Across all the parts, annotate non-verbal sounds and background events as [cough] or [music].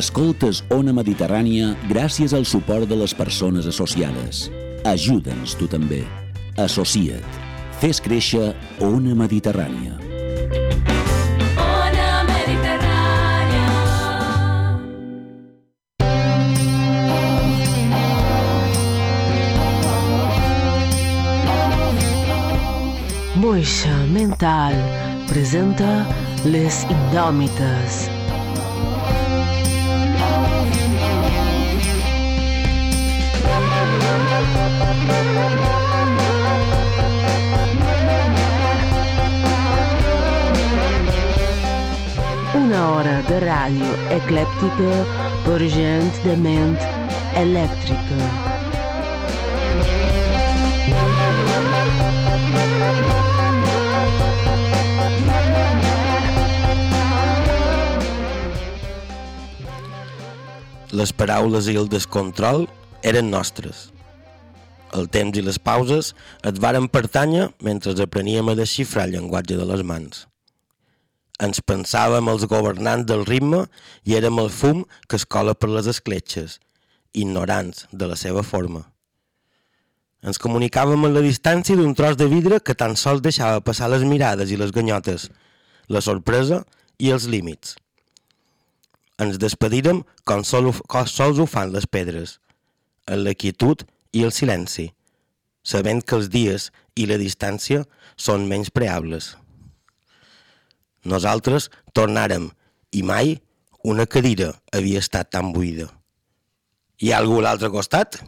Escoltes Ona Mediterrània gràcies al suport de les persones associades. Ajuda'ns tu també. Associa't. Fes créixer Ona Mediterrània. Ona Mediterrània. Moixa Mental presenta Les Indòmites. Una hora de ràdio eclèptica per gent de ment elèctrica. Les paraules i el descontrol eren nostres. El temps i les pauses et varen pertànyer mentre apreníem a desxifrar el llenguatge de les mans. Ens pensàvem els governants del ritme i érem el fum que es cola per les escletxes, ignorants de la seva forma. Ens comunicàvem a la distància d'un tros de vidre que tan sols deixava passar les mirades i les ganyotes, la sorpresa i els límits. Ens sol, com sols ho fan les pedres, en la quietud i el silenci, sabent que els dies i la distància són menys preables. Nosaltres tornàrem i mai una cadira havia estat tan buida. Hi ha algú a l'altre costat?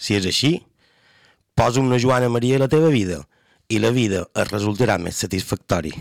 Si és així, posa una Joana Maria a la teva vida i la vida et resultarà més satisfactori.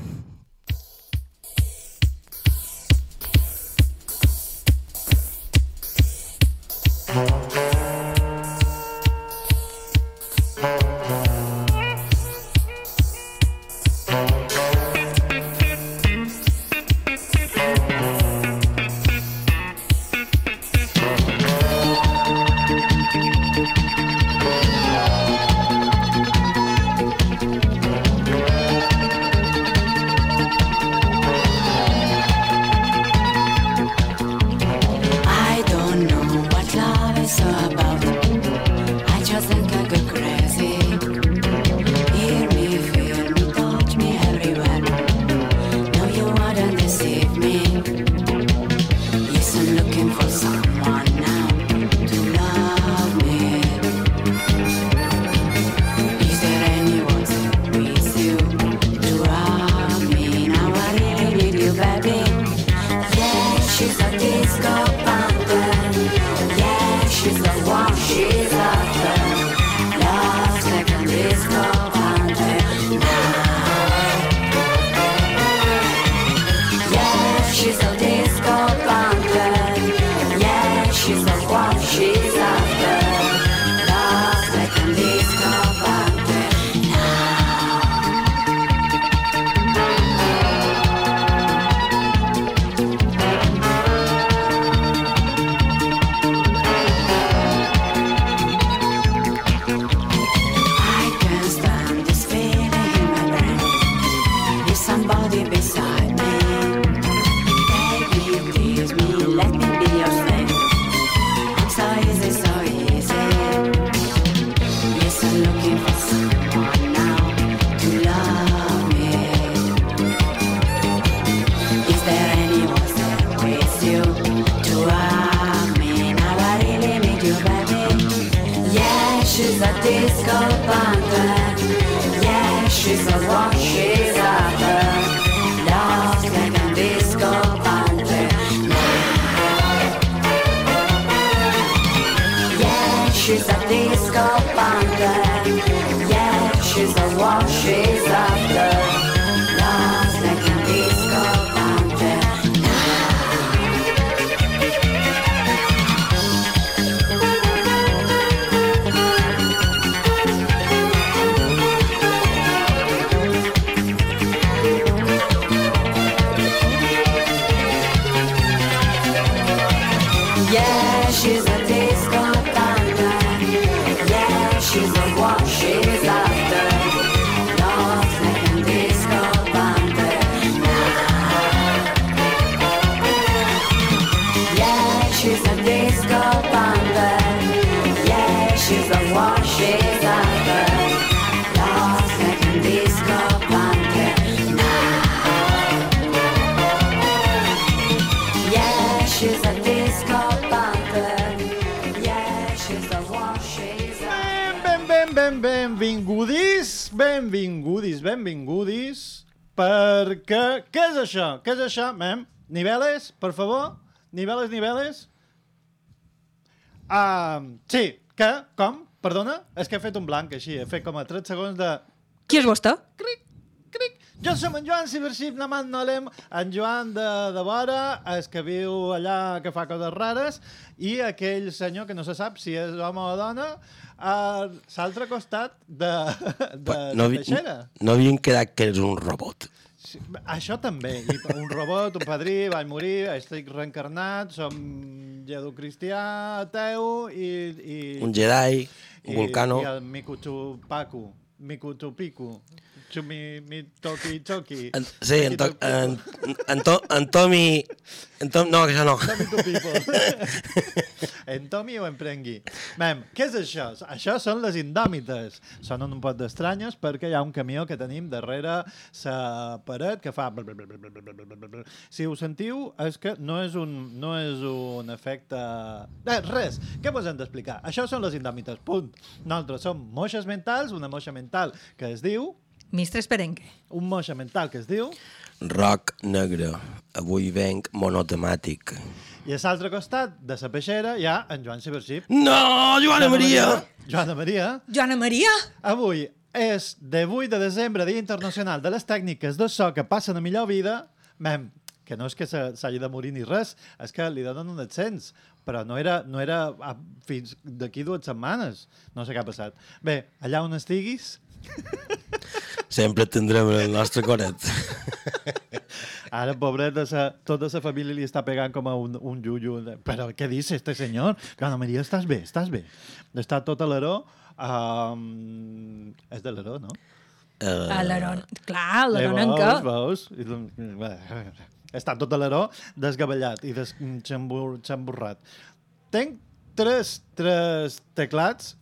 Què és això, mem? Niveles, per favor? Niveles, niveles? Uh, sí, què? Com? Perdona? És que he fet un blanc així, he fet com a 3 segons de... Qui és vostè? Cric, cric. Jo som en Joan Cibership, Namat Nolem, en Joan de, de Vora, és que viu allà, que fa coses rares, i aquell senyor que no se sap si és home o dona, a l'altre costat de, [laughs] de, no, de Teixera. no havien quedat que eres un robot. Sí, Això també. I [laughs] un robot, un padrí, vaig morir, estic reencarnat, som jedocristià, ateu i... i Un Jedi, un i, Vulcano... I el Mikuchupaku to mi, toqui, toqui. En, sí, en, to, en, en, to, en Tommy... En Tom, no, això no. Tommy [laughs] en Tomi ho emprengui. Mem, què és això? Això són les indòmites. Són un pot d'estranyes perquè hi ha un camió que tenim darrere la paret que fa... Si ho sentiu, és que no és un, no és un efecte... Eh, res, què vos hem d'explicar? Això són les indòmites, punt. Nosaltres som moixes mentals, una moixa mental que es diu Mistres Perenque. Un moixa mental que es diu... Roc negre. Avui venc monotemàtic. I a l'altre costat de la peixera hi ha en Joan Cibership. No, Joana Maria! Joana Maria. Joana Maria? Avui és de 8 de desembre, Dia Internacional de les Tècniques de So que passen a millor vida. Mem, que no és que se- s'hagi de morir ni res, és que li donen un ascens. Però no era, no era a- fins d'aquí dues setmanes. No sé què ha passat. Bé, allà on estiguis, Sempre tindrem el nostre coret. ara, pobret, de sa, tota la família li està pegant com a un, un yuyu. Però què dice este senyor? Joana Maria, estàs bé, estàs bé. Està tot a l'eró. Um, és de l'eró, no? Uh, A l'Aron. Clar, en Eh, què? veus, veus? I doncs, bé, Està tot a l'eró desgavellat i des, xambur, xamburrat. Tenc tres, tres teclats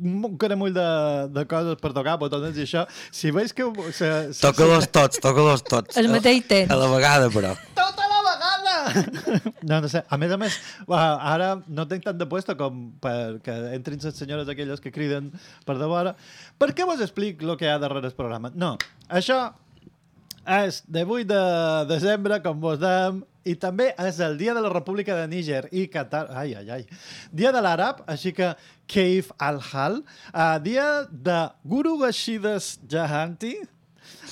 un caramull de, de coses per tocar, botons i això. Si veus que... Se, se, Toca-los tots, toca-los tots. El mateix temps. A la vegada, però. tota la vegada! No, no sé. A més a més, ara no tinc tant de puesto com perquè entrin les senyores aquelles que criden per de vora. Per què vos explic el que hi ha darrere el programa? No, això és de 8 de desembre, com vos dèiem, i també és el dia de la República de Níger i Qatar. Ai, ai, ai. Dia de l'àrab, així que Keif al-Hal. Uh, dia de Guru Bashidas Jahanti.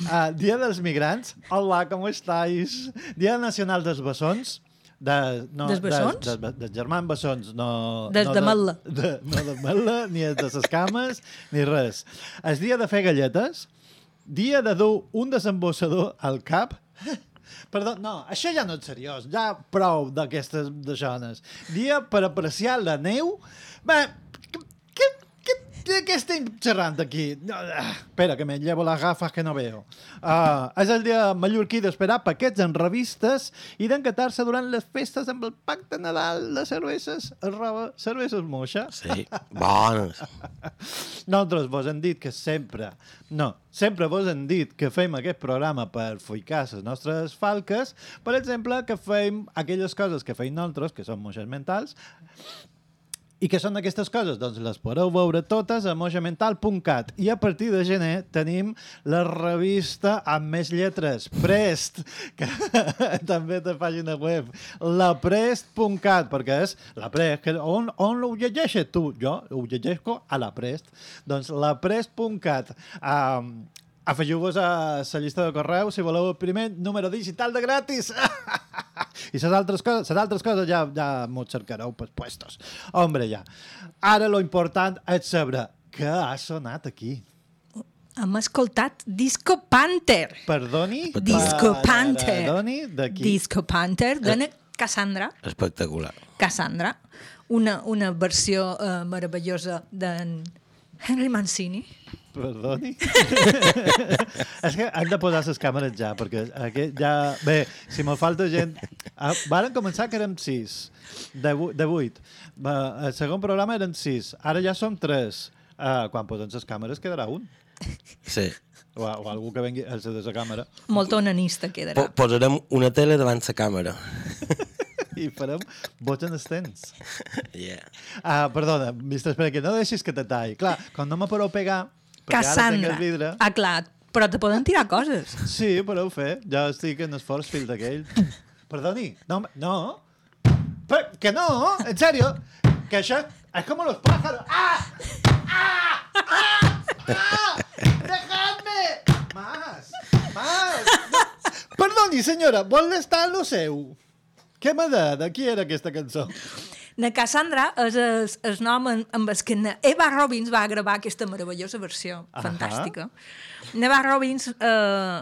Uh, dia dels migrants. Hola, com estáis? Dia nacional dels bessons. De, no, Dels bessons? De, de, de germans bessons, no... Des no de Matla. De, no de Matla, ni de les cames, ni res. És dia de fer galletes, dia de dur un desembossador al cap, [laughs] Perdó, no, això ja no és seriós, ja prou d'aquestes deixones. Dia per apreciar la neu. Bé, què, què estem xerrant aquí? No, ah, espera, que me llevo les gafes que no veo. Uh, és el dia mallorquí d'esperar paquets en revistes i d'encatar-se durant les festes amb el pacte Nadal de cerveses, roba, cerveses moixa. Sí, bones. [laughs] Nosaltres vos hem dit que sempre, no, sempre vos hem dit que fem aquest programa per foicar les nostres falques, per exemple, que fem aquelles coses que feim nosaltres, que són moixes mentals, i que són aquestes coses? Doncs les podeu veure totes a mojamental.cat i a partir de gener tenim la revista amb més lletres, Prest, que [laughs] també té pàgina web, laprest.cat, perquè és la Prest, que on, on ho llegeixes tu? Jo ho llegeixo a la Prest. Doncs laprest.cat. Um, Afegiu-vos a la llista de correu si voleu el primer número digital de gratis. [laughs] I les altres coses, les altres coses ja, ja m'ho cercareu per puestos. Hombre, ja. Ara lo important és saber què ha sonat aquí. Hem escoltat Disco Panther. Perdoni? Disco Panther. Perdoni? D'aquí? Disco Panther de Cassandra. Espectacular. Cassandra. Una, una versió eh, meravellosa d'en Henry Mancini. Perdoni? [laughs] és que hem de posar les càmeres ja, perquè aquest ja... Bé, si me falta gent... Ah, varen començar que érem sis, de, vu- de vuit. Va, el segon programa eren sis, ara ja som tres. Uh, quan posem les càmeres quedarà un. Sí. O, o algú que vengui a la càmera. Molt onanista quedarà. Po posarem una tele davant la càmera. [laughs] i farem vots en estens. Yeah. Ah, perdona, Mr. Espera, que no deixis que te talli. Clar, quan no me podeu pegar, perquè ara tinc Cassandra. el vidre... Ah, clar, però te poden tirar coses. Sí, podeu fer. Ja estic en esforç fill d'aquell. Perdoni, no, no. Però, que no, en serio. Que això és com los pájaros. ¡Ah! ¡Ah! ¡Ah! ¡Ah! ¡Dejadme! Más, más. No. Perdoni, senyora, vol estar lo seu? Què m'ha de... De qui era aquesta cançó? Na Cassandra és el, el nom en, amb el que na Eva Robbins va gravar aquesta meravellosa versió, Ahà. fantàstica. Eva Robbins, eh,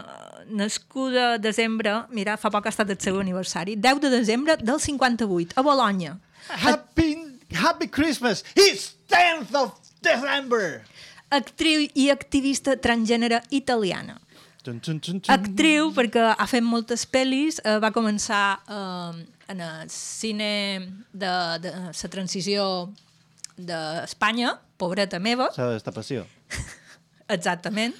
nascuda a desembre, mira, fa poc ha estat el seu aniversari, 10 de desembre del 58, a Bologna. Happy, happy Christmas! It's 10th of December! Actriu i activista transgènere italiana. Tun, tun, tun, tun. Actriu perquè ha fet moltes pel·lis, eh, va començar eh, en el cine de, de la transició d'Espanya, pobreta meva, S'ha destapació. [laughs] exactament,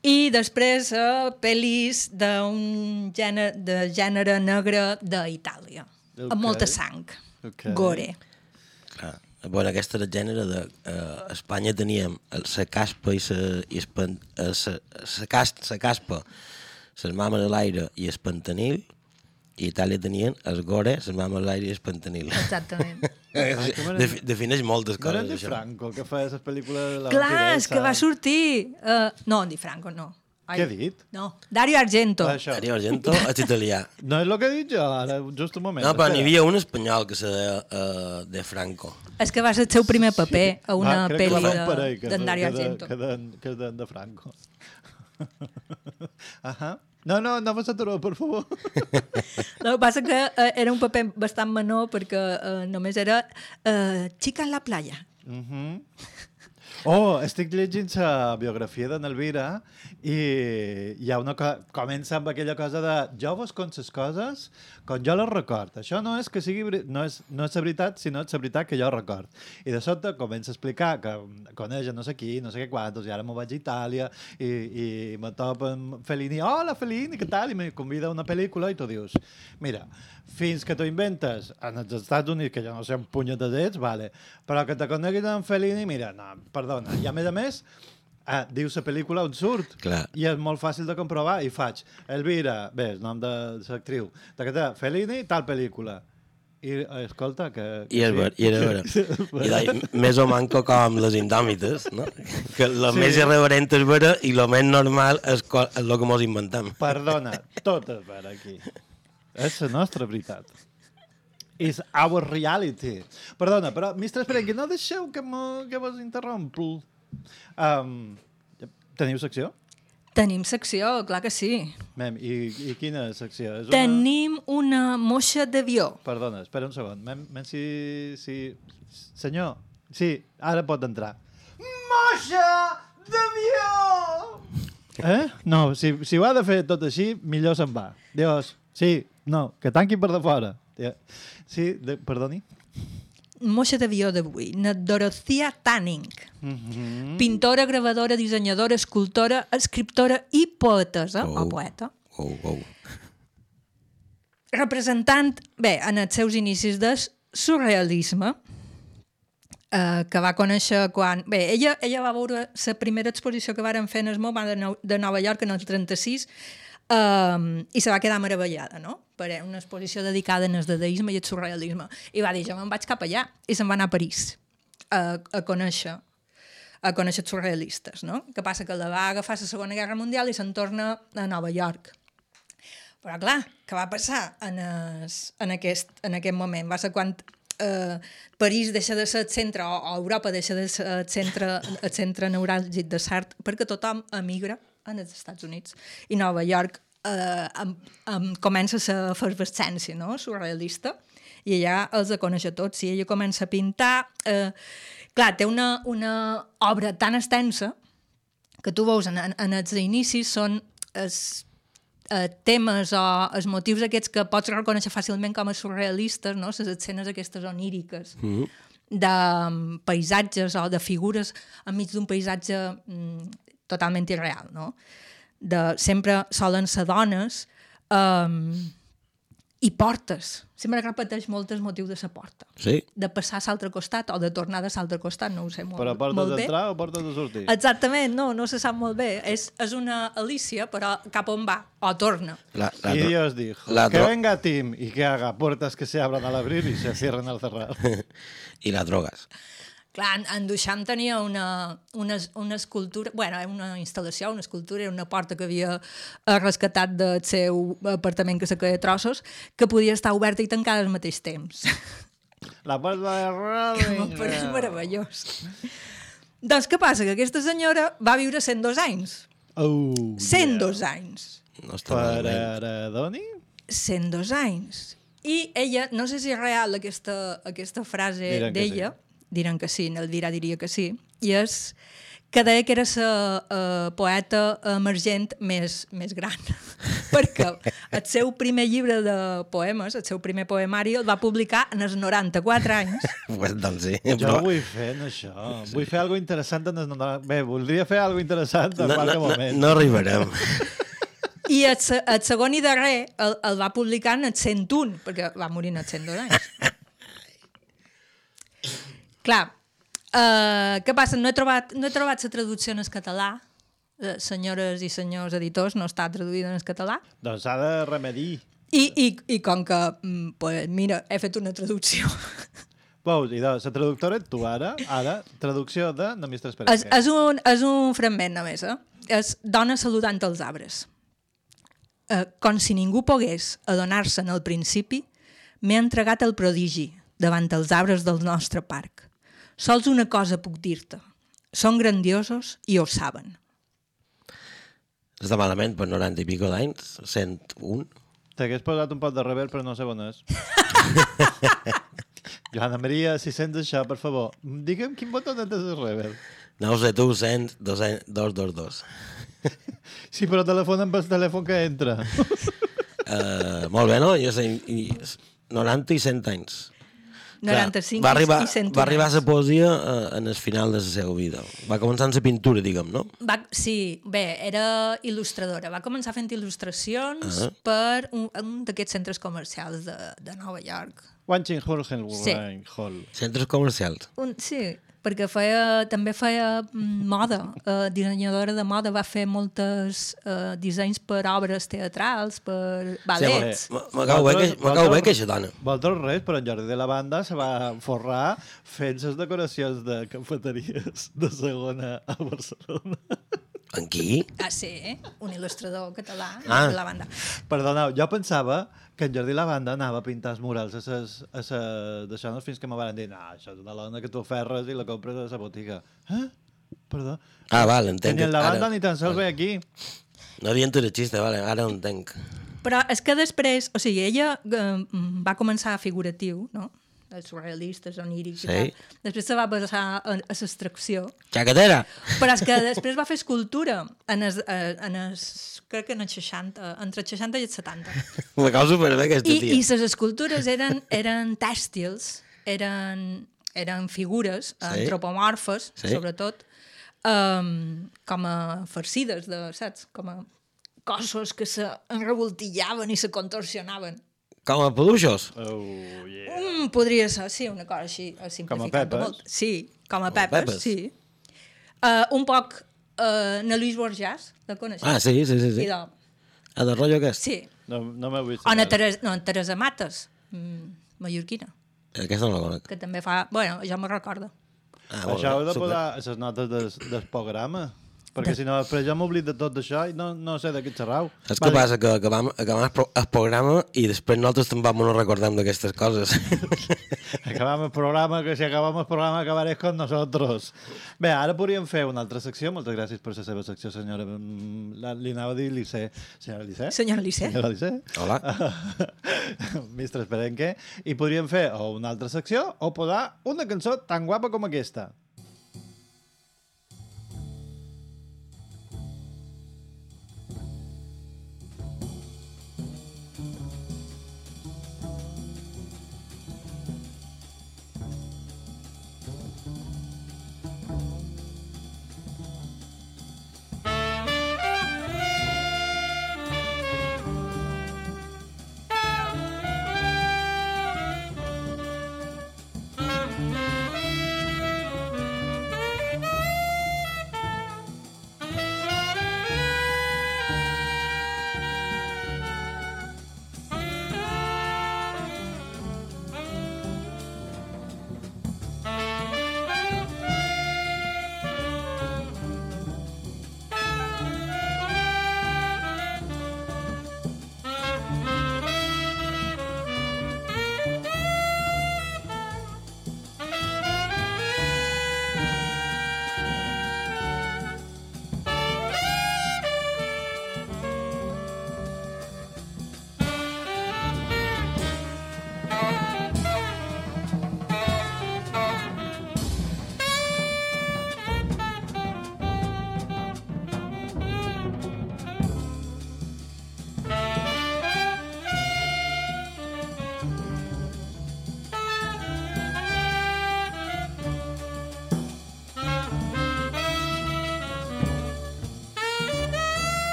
i després eh, pel·lis d'un gènere, de gènere negre d'Itàlia, Ok. amb molta sang, Ok. gore. Clar. Bueno, aquesta era el gènere de... Eh, a Espanya teníem la caspa i la eh, sa, sa, cas, sa caspa, les mames a l'aire i el pantanil, i a Itàlia tenien el gore, les mames a l'aire i el pantanil. Exactament. [laughs] Defi, defineix moltes No era coses, de. Franco, que feia les pel·lícules de la Clar, és que va sortir... Uh, no, Di Franco, no. Ai, Què he dit? No, Dario Argento. Això. Dario Argento és italià. [laughs] No és el que he dit jo, ara, just un moment. No, però n'hi havia un espanyol que se deia uh, De Franco. És que va ser el seu primer paper a una Ah, pel·li d'en és- Dario que de- Argento. Que de, que de, de Franco. [laughs] Ahà. No, no, no vas aturar, per favor. [laughs] El que passa que eh, era un paper bastant menor perquè eh, només era eh, xica en la playa. Oh, estic llegint la biografia de Nelvira i hi ha una co comença amb aquella cosa de jo vos con ses coses com jo les record. Això no és que sigui no és, no és la veritat, sinó és la veritat que jo record. I de sobte comença a explicar que coneix no sé qui, no sé què quantos, i ara m'ho vaig a Itàlia i, i me topa amb Fellini. Hola, Fellini, què tal? I me convida a una pel·lícula i tu dius, mira, fins que t'ho inventes en els Estats Units, que jo no sé un punyetes ets, vale, però que te coneguis amb Fellini, mira, no, perdona. I a més a més, ah, dius la pel·lícula on surt. Clar. I és molt fàcil de comprovar. I faig, Elvira, bé, el nom de l'actriu, que Fellini, tal pel·lícula. I, escolta, que... que I és ver, i era vera. I deia, més o manco com amb les indòmites, no? Que el Sí. més irreverent és vera i el més normal és, el que mos inventem. Perdona, tot és vera aquí. És la nostra veritat. Is our reality. Perdona, però, Mr. Esperenqui, no deixeu que, mo, que vos interrompo. Um, teniu secció? Tenim secció, clar que sí. Mem, i, I quina secció? És una... Tenim una moixa d'avió. Perdona, espera un segon. Mem, mem si, si... Senyor, sí, ara pot entrar. Moixa d'avió! Eh? No, si, si ho ha de fer tot així, millor se'n va. Dios, sí, no, que tanqui per de fora. Sí, de, perdoni? Moixa d'avió d'avui. Na Dorothea Tanning. Mm Pintora, gravadora, dissenyadora, escultora, escriptora i poetesa, Oh. o poeta. Oh, oh. representant, bé, en els seus inicis de surrealisme, eh, que va conèixer quan... Bé, ella, ella va veure la primera exposició que varen fer en el MoMA de, Nou- de Nova York en el 36 eh, i se va quedar meravellada, no? Per una exposició dedicada al dadaisme i al surrealisme. I va dir, jo me'n vaig cap allà. I se'n va anar a París a, a conèixer a conèixer els surrealistes, no? Que passa que la va agafar la Segona Guerra Mundial i se'n torna a Nova York. Però clar, què va passar en, es, en, aquest, en aquest moment? Va ser quan eh, París deixa de ser el centre, o, Europa deixa de ser el centre, el centre neuràlgic de Sart, perquè tothom emigra en els Estats Units. I Nova York eh, amb, amb, comença la efervescència no? surrealista, i allà els de conèixer tots. I ella comença a pintar... Eh, clar, té una, una obra tan extensa que tu veus en, en, els inicis són els eh, temes o els motius aquests que pots reconèixer fàcilment com a surrealistes, no? les escenes aquestes oníriques mm -hmm. de paisatges o de figures enmig d'un paisatge mm, totalment irreal, no? De, sempre solen ser dones um, i portes. Sempre repeteix molt el motiu de la porta. Sí? De passar a l'altre costat o de tornar de l'altre costat, no ho sé molt, Però portes molt bé. d'entrar o portes de sortir? Exactament, no, no se sap molt bé. És, és una Alicia, però cap on va? O torna. La, la, Y Dios dijo, la que venga Tim y que haga puertas que se abran al abrir y se cierren al cerrar. [laughs] I la drogues. Clar, en, en Duchamp tenia una, una, una escultura, bueno, una instal·lació, una escultura, era una porta que havia eh, rescatat del seu apartament que se queia trossos, que podia estar oberta i tancada al mateix temps. La puerta de Em pareix Rolling. meravellós. doncs què passa? Que aquesta senyora va viure 102 anys. Oh, 102 anys. No està Per. Aradoni? 102 anys. I ella, no sé si és real aquesta, aquesta frase que d'ella, diran que sí, Elvira diria que sí, i és que deia que era la uh, poeta emergent més, més gran. [laughs] Perquè el seu primer llibre de poemes, el seu primer poemari, el va publicar en els 94 anys. [laughs] Pues, doncs sí. Jo però- vull fer això. Vull fer alguna interessant en el... Bé, voldria fer alguna interessant en no, qualque no, no, moment. no arribarem. [laughs] I el, el segon i darrer el, el va publicar en el 101, perquè va morir en el 102 anys. Clar, uh, què passa? No he trobat, no he trobat la traducció en el català. Uh, senyores i senyors editors, no està traduïda en el català. Doncs s'ha de remedir. I, i, i com que, mm, pues, mira, he fet una traducció. [laughs] Veus, i doncs, la traductora tu ara, ara, traducció de No m'hi és, és, un, és un fragment, només, eh? És dona saludant els arbres. Eh, com si ningú pogués adonar-se'n al principi, m'he entregat el prodigi davant els arbres del nostre parc. Sols una cosa puc dir-te. Són grandiosos i ho saben. Està malament per 90 i pico d'anys, 101. T'hagués posat un pot de reverb, però no sé on és. [laughs] Joana Maria, si sents això, per favor, digue'm quin botó tens de reverb. No ho sé, tu, 100, 200, 222. Sí, però telefona amb el telèfon que entra. Uh, [laughs] molt bé, no? Jo sé, i, 90 i 100 anys. 95 va arribar, i 101 va arribar a la poesia uh, en el final de la seva vida. Va començar en la pintura, diguem, no? Va, sí, bé, era il·lustradora. Va començar fent il·lustracions Ah. per un, un d'aquests centres comercials de, de Nova York. Wanching Hall, Sí. Hall. Centres comercials. Un, sí, perquè feia, també feia mm, moda, eh, dissenyadora de moda, va fer moltes eh, dissenys per obres teatrals, per ballets. Me me cau bé que, bé que aquesta dona. Vosaltres res, però en Jordi de la banda se va forrar fent les decoracions de cafeteries de segona a Barcelona. En qui? Ah, sí, un il·lustrador català Ah. de la banda. Perdoneu, jo pensava que en Jordi Lavanda anava a pintar els murals a ses, a ses, d'això, no, fins que me van dir no, això és una lona que tu ferres i la compres a la botiga. Eh? Perdó. Ah, val, entenc. Que ni el Lavanda Ara, ni tan sols ve aquí. no havien tu de xiste, vale, ara ho entenc. Però és que després, o sigui, ella eh, va començar figuratiu, no? Els surrealistes, onírics Sí. i tal. Després se va passar a, a l'extracció. Xacatera! Però és que després va fer escultura en es, eh, en es, crec que en els 60, entre els 60 i els 70. Me cau superbé aquesta I, tia. i les escultures eren, eren tèxtils, eren, eren figures Sí. antropomorfes, Sí. sobretot, um, com a farcides, de, saps? Com a cossos que se enrevoltillaven i se contorsionaven. Com a peluixos? Oh, yeah. Mm, podria ser, sí, una cosa així, simplificant Pepes? molt. Sí, com a pepes, Pepes. sí. Uh, un poc uh, na Luis Borjas, la coneixes? Ah, sí, sí, sí. sí. Idò. A de rotllo aquest? Sí. No, no m'heu vist. O na. Teresa, no, en Teresa Mates, mm, mallorquina, Aquesta no la conec. que també fa... Bueno, ja me recordo. Ah, Això heu de posar les notes del, del programa. Perquè si no, després jo m'oblid de tot això i no, no sé de què xerrau. Saps què passa? Que acabam, acabam el pro- el programa i després nosaltres tampoc no recordem d'aquestes coses. [laughs] Acabam el programa, que si acabam el programa acabarés con nosotros. Bé, ara podríem fer una altra secció. Moltes gràcies per la seva secció, senyora. Mm, la- Li anava a dir Lissé. Senyora Lissé? Senyora Lissé. Senyora Lissé? Hola. [laughs] Mistres Perenque. I podríem fer o una altra secció o posar una cançó tan guapa com aquesta.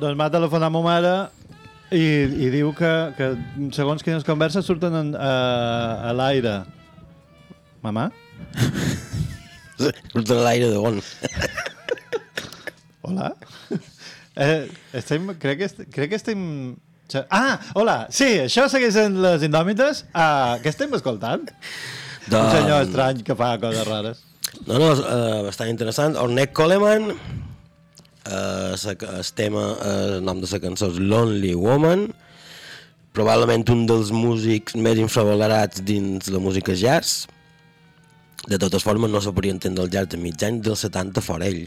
Doncs m'ha telefonat ma mare i, i diu que, que segons quines converses surten en, a, a l'aire. Mamà? [laughs] Surt a l'aire de on? [laughs] Hola? Eh, estem, crec, que, est- crec que estem... Ah, hola, sí, això segueix sent les indòmites. Ah, què estem escoltant? Un Doncs- senyor estrany que fa coses rares. No, no, uh, bastant interessant. Ornette Coleman, uh, el tema, uh, el nom de la cançó és Lonely Woman, probablement un dels músics més infravalorats dins la música jazz. De totes formes, no se podria entendre el jazz de mig any dels 70 fora ell,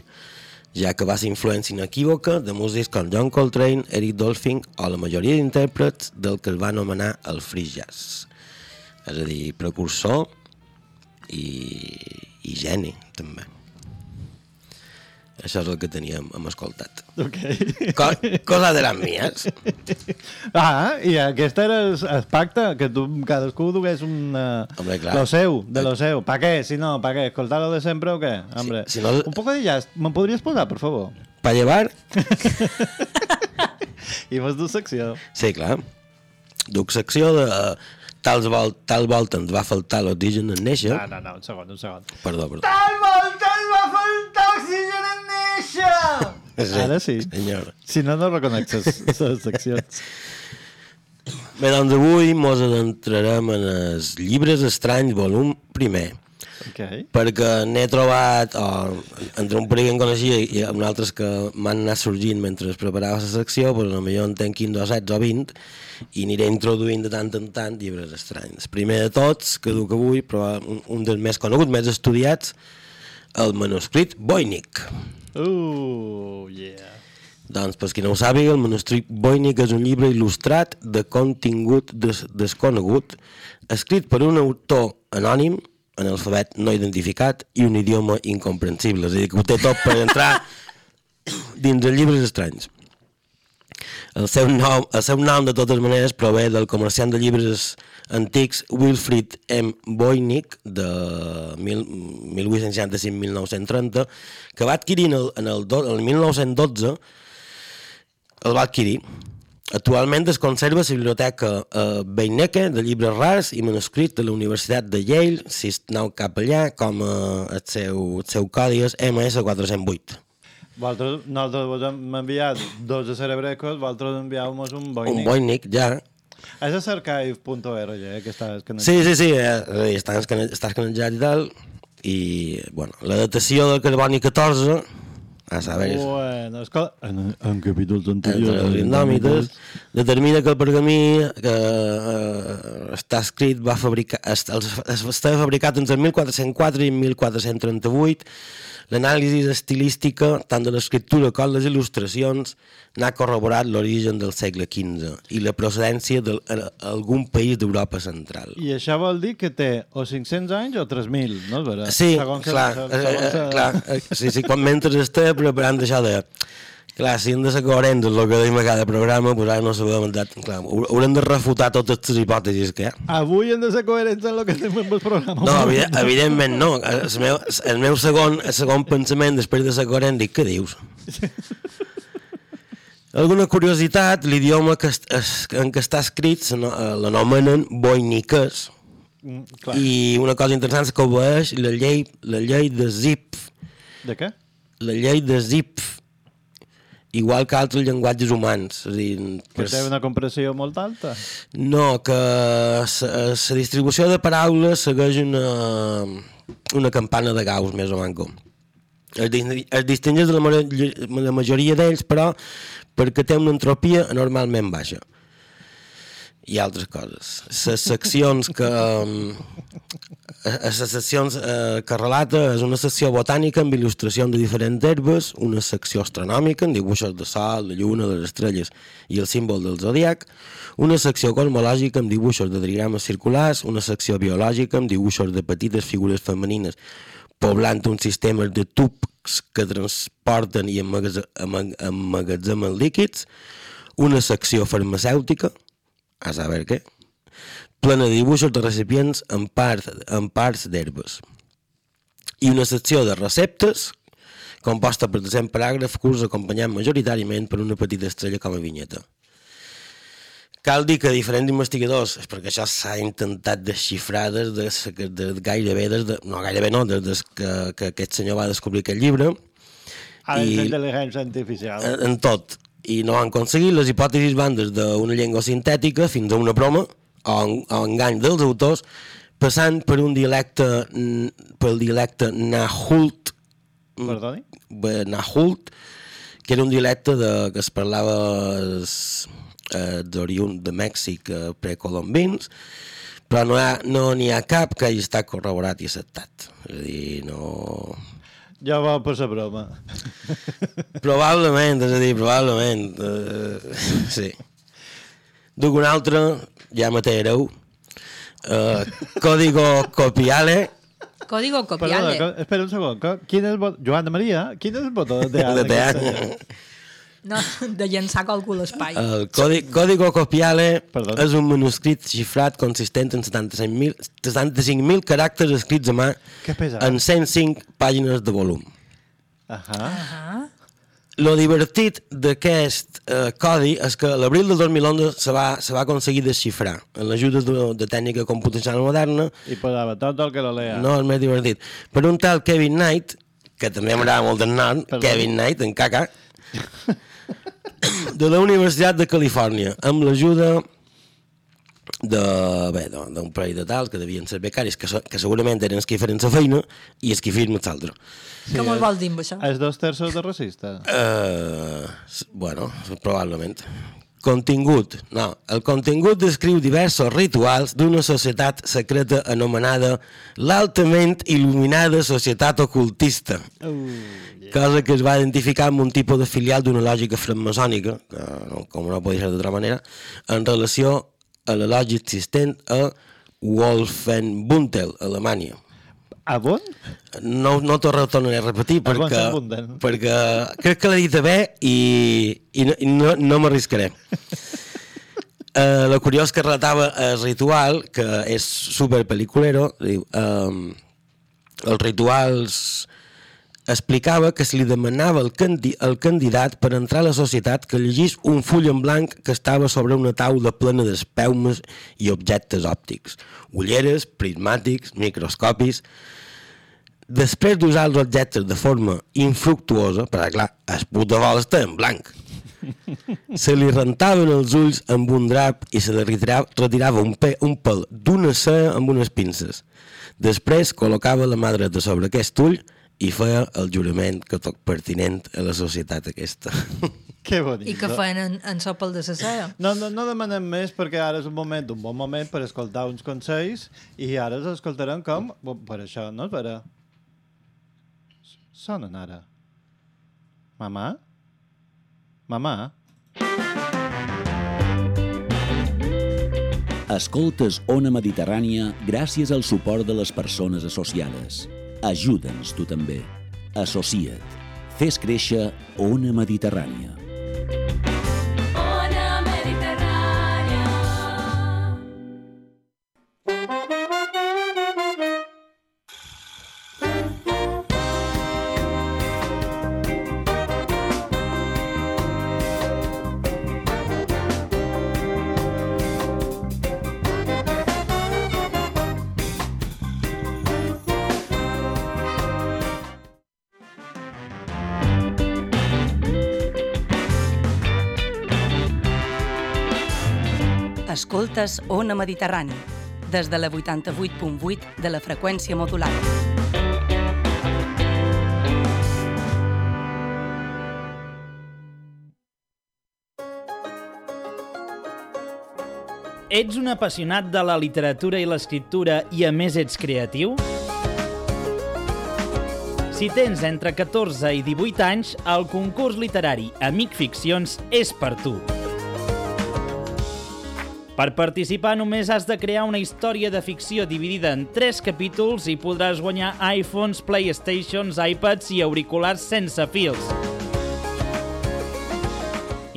ja que va ser influència inequívoca de músics com John Coltrane, Eric Dolphin o la majoria d'intèrprets del que es va anomenar el free jazz. És a dir, precursor i, i geni, també. Això és el que teníem hem escoltat. Ok. Co cosa de les mies. Ah, i aquest era el, el pacte, que tu, cadascú dugués un... Uh, Hombre, clar. Lo seu, de lo seu. Pa què? Si no, pa què? Escoltar-lo de sempre o què? Hombre. si no- Un poco de jazz. ¿Me podries posar, por favor? Pa llevar? [laughs] I vos du secció. Sí, clar. Duc secció de... Tals vol, tal volta ens va faltar l'oxigen en néixer. No, no, no, un segon, un segon. Perdó, perdó. Tal volta ens va faltar oxigen en néixer! Ara sí. Senyor. Si no, no reconec les, les seccions. Bé, doncs avui mos adentrarem en els llibres estranys, volum primer. Ok. perquè n'he trobat o, entre un parell que em coneixia i un altres que m'han anat sorgint mentre es preparava la secció, però potser en tenc 15 o 16 o 20 i aniré introduint de tant en tant llibres estranys. Primer de tots, que duc avui, però un, un dels més coneguts, més estudiats, el manuscrit Voynich. Uh, yeah. Doncs, per qui no ho sàpiga, el manuscrit Voynich és un llibre il·lustrat de contingut des desconegut, escrit per un autor anònim, en alfabet no identificat i un idioma incomprensible. És a dir, que ho té tot per entrar [coughs] dins els llibres estranys. El seu, nom, el seu nom, de totes maneres, prové del comerciant de llibres antics Wilfrid M. Voynich, de mil- 1865-1930, que va adquirir en el, en el, do, el 1912 el va adquirir. Actualment es conserva a la biblioteca eh, Beinecke de llibres rars i manuscrits de la Universitat de Yale, si es aneu cap allà, com eh, el, seu, el seu codi és MS408. Vosaltres, nosaltres vos hem enviat dos de cerebrecos, vosaltres enviàveu-nos un Un boinic. Ja. És a cercaive.org, eh, que està escanejat. Sí, sí, sí, eh, és a dir, està, escane, està escanejat i tal, i, bueno, la datació del carboni 14, a saber, Bueno, escolta, en, en capítols entre anteriors... els indòmites, determina que el pergamí que eh, està escrit va fabricar, es, els, es, estava fabricat entre 1404 i 1438. L'anàlisi estilística, tant de l'escriptura com les il·lustracions, n'ha corroborat l'origen del segle XV i la procedència d'algun país d'Europa central. I això vol dir que té o 500 anys o 3.000, no és vera? Sí, Segons que- clar, eh, segons eh, que- clar, eh, sí, sí, quan mentre estava preparant això de... Clar, si hem de ser coherents amb el que deim a cada programa, doncs ara no sabem... Clar, haur- haurem de refutar totes les hipòtesis que hi ha. Avui hem de ser coherents en el que fem amb el programa. No, evident, evidentment no. El meu, el meu segon, el segon pensament, després de ser coherent, dic, què dius? [laughs] Alguna curiositat, l'idioma en què està escrit eh, l'anomenen boiniques, Mm, clar. i una cosa interessant és que obeeix la llei, la llei de Zip, De què? la llei de Zip, igual que altres llenguatges humans. És a dir, Que té una compressió molt alta? no, que la distribució de paraules segueix una, una campana de Gauss, més o menys. Es, es distingeix de la, la majoria d'ells, però perquè té una entropia anormalment baixa. I altres coses. Les seccions que... les seccions eh, que relata és una secció botànica amb il·lustració de diferents herbes, una secció astronòmica amb dibuixos de sol, de lluna, de les estrelles i el símbol del zodiac, una secció cosmològica amb dibuixos de diagrames circulars, una secció biològica amb dibuixos de petites figures femenines poblant uns sistemes de tubs que transporten i emmagatze- emma- emmagatzemen líquids, una secció farmacèutica, a saber què, plena de dibuixos de recipients en, part, en parts d'herbes. I una secció de receptes composta per 200 paràgrafs curts acompanyat majoritàriament per una petita estrella com a vinyeta. Cal dir que diferents investigadors, és perquè això s'ha intentat desxifrar des de, de, de, gairebé, des de, no gairebé no, des de que, que aquest senyor va descobrir aquest llibre, Ara I- és intel·ligència artificial. en, en tot, i no han aconseguit, les hipòtesis van des d'una llengua sintètica fins a una broma o, o engany dels autors, passant per un dialecte, mm, pel dialecte Nahult, Perdoni? bé, Nahult, que era un dialecte de, que es parlava es- eh, d'oriunt de Mèxic eh, precolombins, però no hi ha- no n'hi ha cap que hagi estat corroborat i acceptat. És a dir, no... Ja va per la broma. Probablement, és a dir, probablement. Uh, sí. Duc un altre, ja matareu. Uh, código copiale Código Perdona, copiale. co- espera un segon. Quin és el bot... Joan de Maria, quin és el botó de teatre? [laughs] de teatre. No, de llençar qualcú a l'espai. El codi, código copiale Perdó. és un manuscrit xifrat consistent en 75.000 75 caràcters escrits a mà en 105 pàgines de volum. Ahà. Ah, Lo divertit d'aquest eh, codi és que l'abril del 2011 se va, se va aconseguir desxifrar amb l'ajuda de, de tècnica computacional moderna I posava tot el que la lea. No, és més divertit. Per un tal Kevin Knight, que també m'agrada molt el nom, Perdó. Kevin Knight, en caca, [laughs] de la Universitat de Califòrnia, amb l'ajuda de, bé, de- d'un parell de tals que devien ser becaris, que, que segurament eren els que feien la feina i els que hi feien l'altre. sí, com el vol dir amb això? És dos terços de racista. Uh, bueno, probablement. Contingut. No, el contingut descriu diversos rituals d'una societat secreta anomenada l'altament il·luminada societat ocultista. Uh, Cosa que es va identificar amb un tipus de filial d'una lògica francmasònica, com no podia ser d'altra manera, en relació a la lògica existent a Wolfenbüttel, Alemanya. A bon? No, no t'ho tornaré a repetir bon perquè, Wolfenbüttel. perquè crec que l'he dit bé i, i no, no, no m'arriscaré. Uh, [laughs] lo curiós que relatava el ritual, que és super pel·liculero, diu, um, els rituals explicava que se li demanava al, candi al candidat per entrar a la societat que llegís un full en blanc que estava sobre una taula plena d'espeumes i objectes òptics, ulleres, prismàtics, microscopis... Després d'usar els objectes de forma infructuosa, perquè clar, es puta vol estar en blanc, [laughs] se li rentaven els ulls amb un drap i se li retirava, retirava un, pe, un pèl d'una cera amb unes pinces. Després col·locava la mà dreta sobre aquest ull i feia el jurament que toc pertinent a la societat aquesta. [laughs] Que bonic. I que feien en, en sopel de la cera. No, no, no demanem més perquè ara és un moment, un bon moment per escoltar uns consells i ara els escoltarem com... Per això, no? Per a... Sonen ara. Mamà? Mamà? Escoltes Ona Mediterrània gràcies al suport de les persones associades. Ajuda'ns tu també. Associa't. Fes créixer Ona Mediterrània. Escoltes Ona Mediterrani, des de la 88.8 de la freqüència modulada. Ets un apassionat de la literatura i l'escriptura i a més ets creatiu? Si tens entre 14 i 18 anys, el concurs literari Amic Ficcions és per tu. Per participar només has de crear una història de ficció dividida en 3 capítols i podràs guanyar iPhones, Playstations, iPads i auriculars sense fils.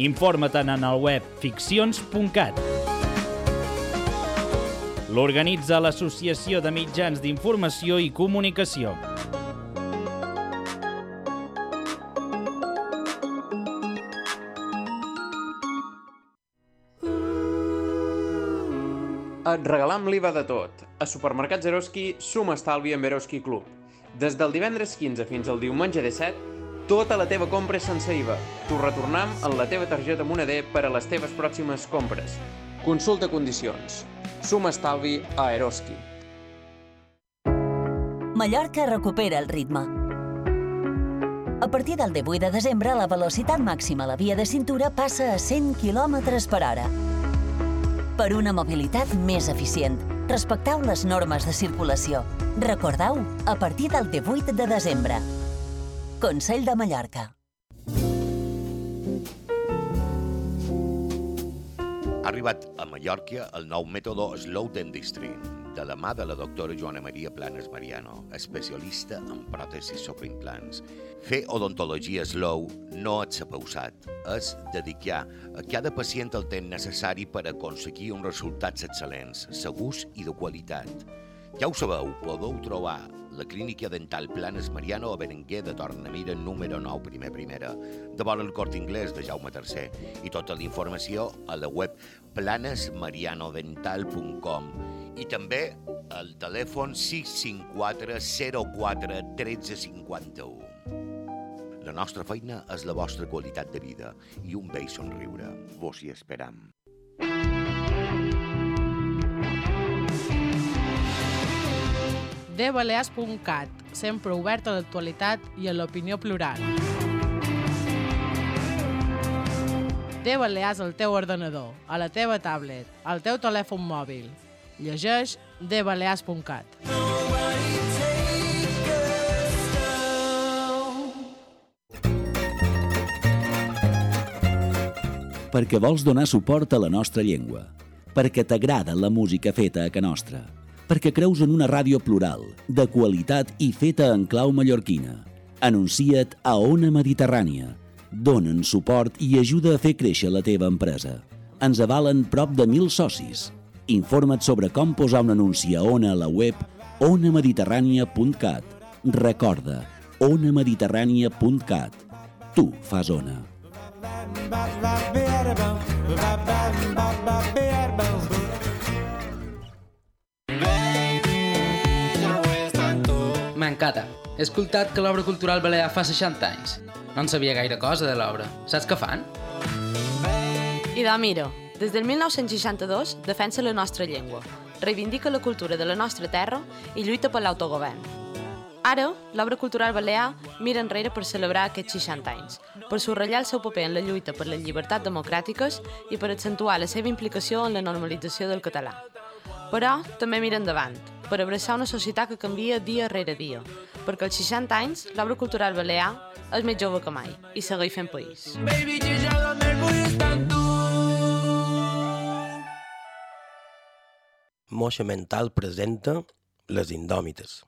Informa-te'n en el web ficcions.cat. L'organitza l'Associació de Mitjans d'Informació i Comunicació. Et regalam l'IVA de tot. A Supermercats Eroski, suma estalvi amb Eroski Club. Des del divendres 15 fins al diumenge 17, tota la teva compra és sense IVA. T'ho retornam en la teva targeta Moneder per a les teves pròximes compres. Consulta condicions. Suma estalvi a Eroski. Mallorca recupera el ritme. A partir del 18 de desembre, la velocitat màxima a la via de cintura passa a 100 km per hora. Per una mobilitat més eficient, respecteu les normes de circulació. Recordeu, a partir del 18 de desembre. Consell de Mallorca. Ha arribat a Mallorca el nou mètode Slow Dentistry, de la mà de la doctora Joana Maria Planes Mariano, especialista en pròtesis sobre implants. Fer odontologia slow no és pausat, és dedicar a cada pacient el temps necessari per aconseguir uns resultats excel·lents, segurs i de qualitat. Ja ho sabeu, podeu trobar la clínica dental Planes Mariano a Berenguer de Tornamira número 9, primer primera, de vora el Cort Inglès de Jaume III i tota la informació a la web planesmarianodental.com i també al telèfon 654 04 1351. La nostra feina és la vostra qualitat de vida i un vell somriure. Vos hi esperam. dbalears.cat, sempre obert a l'actualitat i a l'opinió plural. De Balears al teu ordenador, a la teva tablet, al teu telèfon mòbil. Llegeix dbalears.cat. perquè vols donar suport a la nostra llengua, perquè t'agrada la música feta a ca nostra, perquè creus en una ràdio plural, de qualitat i feta en clau mallorquina. Anuncia't a Ona Mediterrània. Donen suport i ajuda a fer créixer la teva empresa. Ens avalen prop de mil socis. Informa't sobre com posar un anunci a Ona a la web onamediterrània.cat. Recorda, onamediterrània.cat. Tu fas Ona. M'encanta. He escoltat que l'obra cultural balear fa 60 anys. No en sabia gaire cosa de l'obra. Saps què fan? I da, mira, des del 1962 defensa la nostra llengua, reivindica la cultura de la nostra terra i lluita per l'autogovern. Ara, l'obra cultural balear mira enrere per celebrar aquests 60 anys, per subratllar el seu paper en la lluita per les llibertats democràtiques i per accentuar la seva implicació en la normalització del català. Però també mira endavant, per abraçar una societat que canvia dia rere dia, perquè als 60 anys l'obra cultural balear és més jove que mai i segueix fent país. Baby. Moixa Mental presenta Les Indòmites.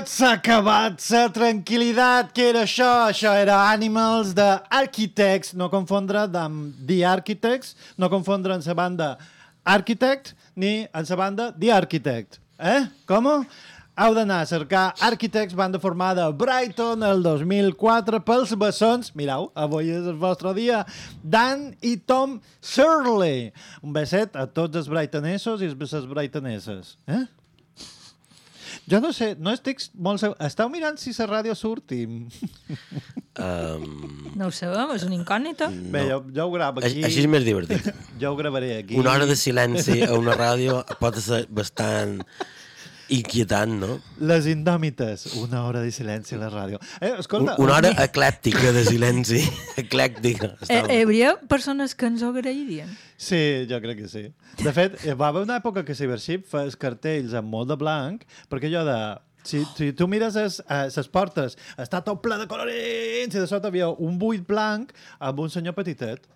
Acabat, s'ha acabat, s'ha tranquil·litat. Què era això? Això era Animals de Architects, no confondre amb The Architects, no confondre amb la banda Architect ni amb la banda The Architect. Eh? Com? Heu d'anar a cercar Architects, banda formada a Brighton el 2004 pels bessons, mirau, avui és el vostre dia, Dan i Tom Shirley. Un beset a tots els brightonesos i les brightoneses. Eh? Jo no sé, no estic molt segur. Esteu mirant si la ràdio surt i... Um, No ho sabem, és una incògnita. Bé, jo, jo ho gravo aquí. Així és més divertit. Jo ho gravaré aquí. Una hora de silenci a una ràdio pot ser bastant inquietant, no? Les indòmites. Una hora de silenci a la ràdio. Eh, escolta... Una hora eclèptica de silenci. [laughs] eclèctica. Eh, hi hauria persones que ens ho agrairien. Sí, jo crec que sí. De fet, eh, va haver una època que Cybership fes cartells amb molt de blanc, perquè jo de... Si, si tu mires les, eh, les portes, està tot ple de colorins i de sota havia un buit blanc amb un senyor petitet.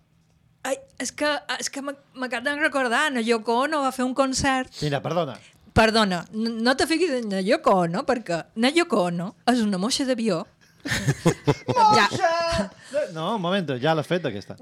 Ai, és que, és que m'ac- m'acabo de recordar, na Yoko Ono va fer un concert Mira, perdona. Perdona, no te fiquis en na Yoko Ono, perquè na Yoko Ono és una moixa d'avió. [laughs] ja, No, un moment, ja l'has fet, aquesta.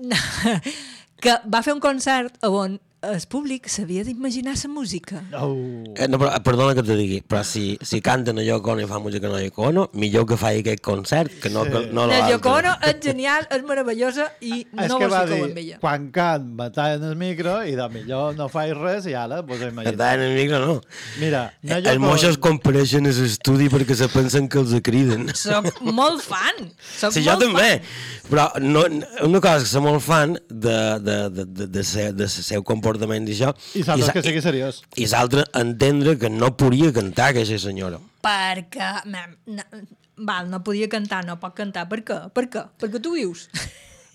[laughs] que va fer un concert on el públic s'havia d'imaginar la música. Oh. Eh, no, però, perdona que te digui, però si, si canten a Yoko Ono i fan música a Yoko Ono, millor que faci aquest concert que no, Sí. que, no La l'altre. Yoko Ono és genial, és meravellosa i és no que vos va fiqueu dir, amb ella. quan can me tallen el micro i de millor no faig res i ara vos ho Que imagineu. tallen el micro, no. Mira, no Els moixos compareixen a l'estudi perquè se pensen que els criden. Soc molt fan. Soc Sí, jo també, Fan. però no, una cosa que soc molt fan de, de, de, de, de, ser, de seu comportament i això, I l'altre que sigui seriós. i l'altre entendre que no podia cantar aquesta senyora. Perquè, mem, no, val, no podia cantar, no pot cantar. Per què? Per què? Perquè tu vius.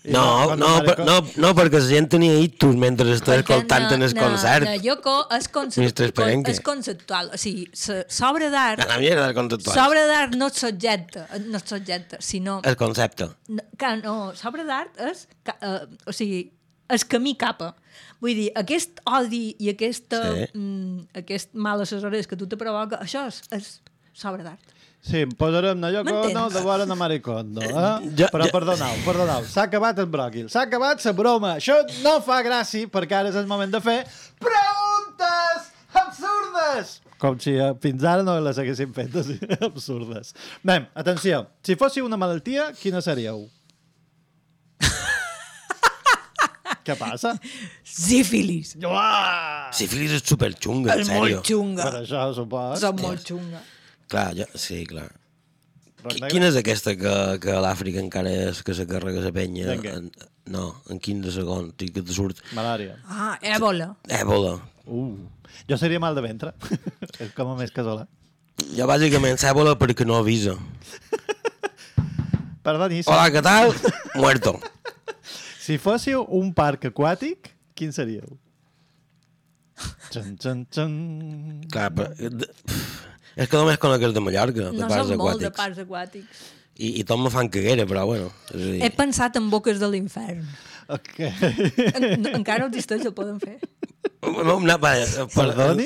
No, no, per, no, no, perquè la gent tenia ictus mentre estava escoltant en el concert. Na Yoko és, conce Ministre Esperenque. és conceptual. O sigui, s'obra d'art... La mierda del conceptual. S'obra d'art no és subjecte, no és subjecte, sinó... El concepte. No, que no, s'obra d'art és... eh, o sigui, el camí cap a. Vull dir, aquest odi i aquesta, Sí. mm, aquest mal assessorés que tu te provoca, això és, és s'obra d'art. Sí, em posarem na Yoko M'entens? Ono de vora na Maricondo. Eh? Ja- Però ja- perdoneu, perdoneu. S'ha acabat el bròquil. S'ha acabat la broma. Això no fa gràcia perquè ara és el moment de fer preguntes absurdes. Com si eh, fins ara no les haguéssim fet [laughs] absurdes. Bé, atenció. Si fóssiu una malaltia, quina seríeu? Què passa? Sífilis. Uah! Sífilis és superxunga, en És sèrio. molt xunga. Per això, supos. Som molt xunga. Clar, ja, sí, clar. Roc Qui- negre? Quina és aquesta que, que a l'Àfrica encara és que se carrega la penya? Dengue. En, no, en 15 segons, i que te surt Malària. Ah, èbola. èbola. Uh. Jo seria mal de ventre. [laughs] és com a més casola. Jo bàsicament èbola perquè no avisa. [laughs] Perdoni. Hola, què tal? [laughs] Muerto. Si fóssiu un parc aquàtic, quin seríeu? Txan, txan, txan. Clar, però, de- és que només conec els de Mallorca, de No parcs som molt de aquàtics. parcs aquàtics. I, I tot me fan caguera, però bueno. És dir, He pensat en boques de l'infern. Ok. En, encara no existeix, el poden fer. No, no, va, per, Perdoni?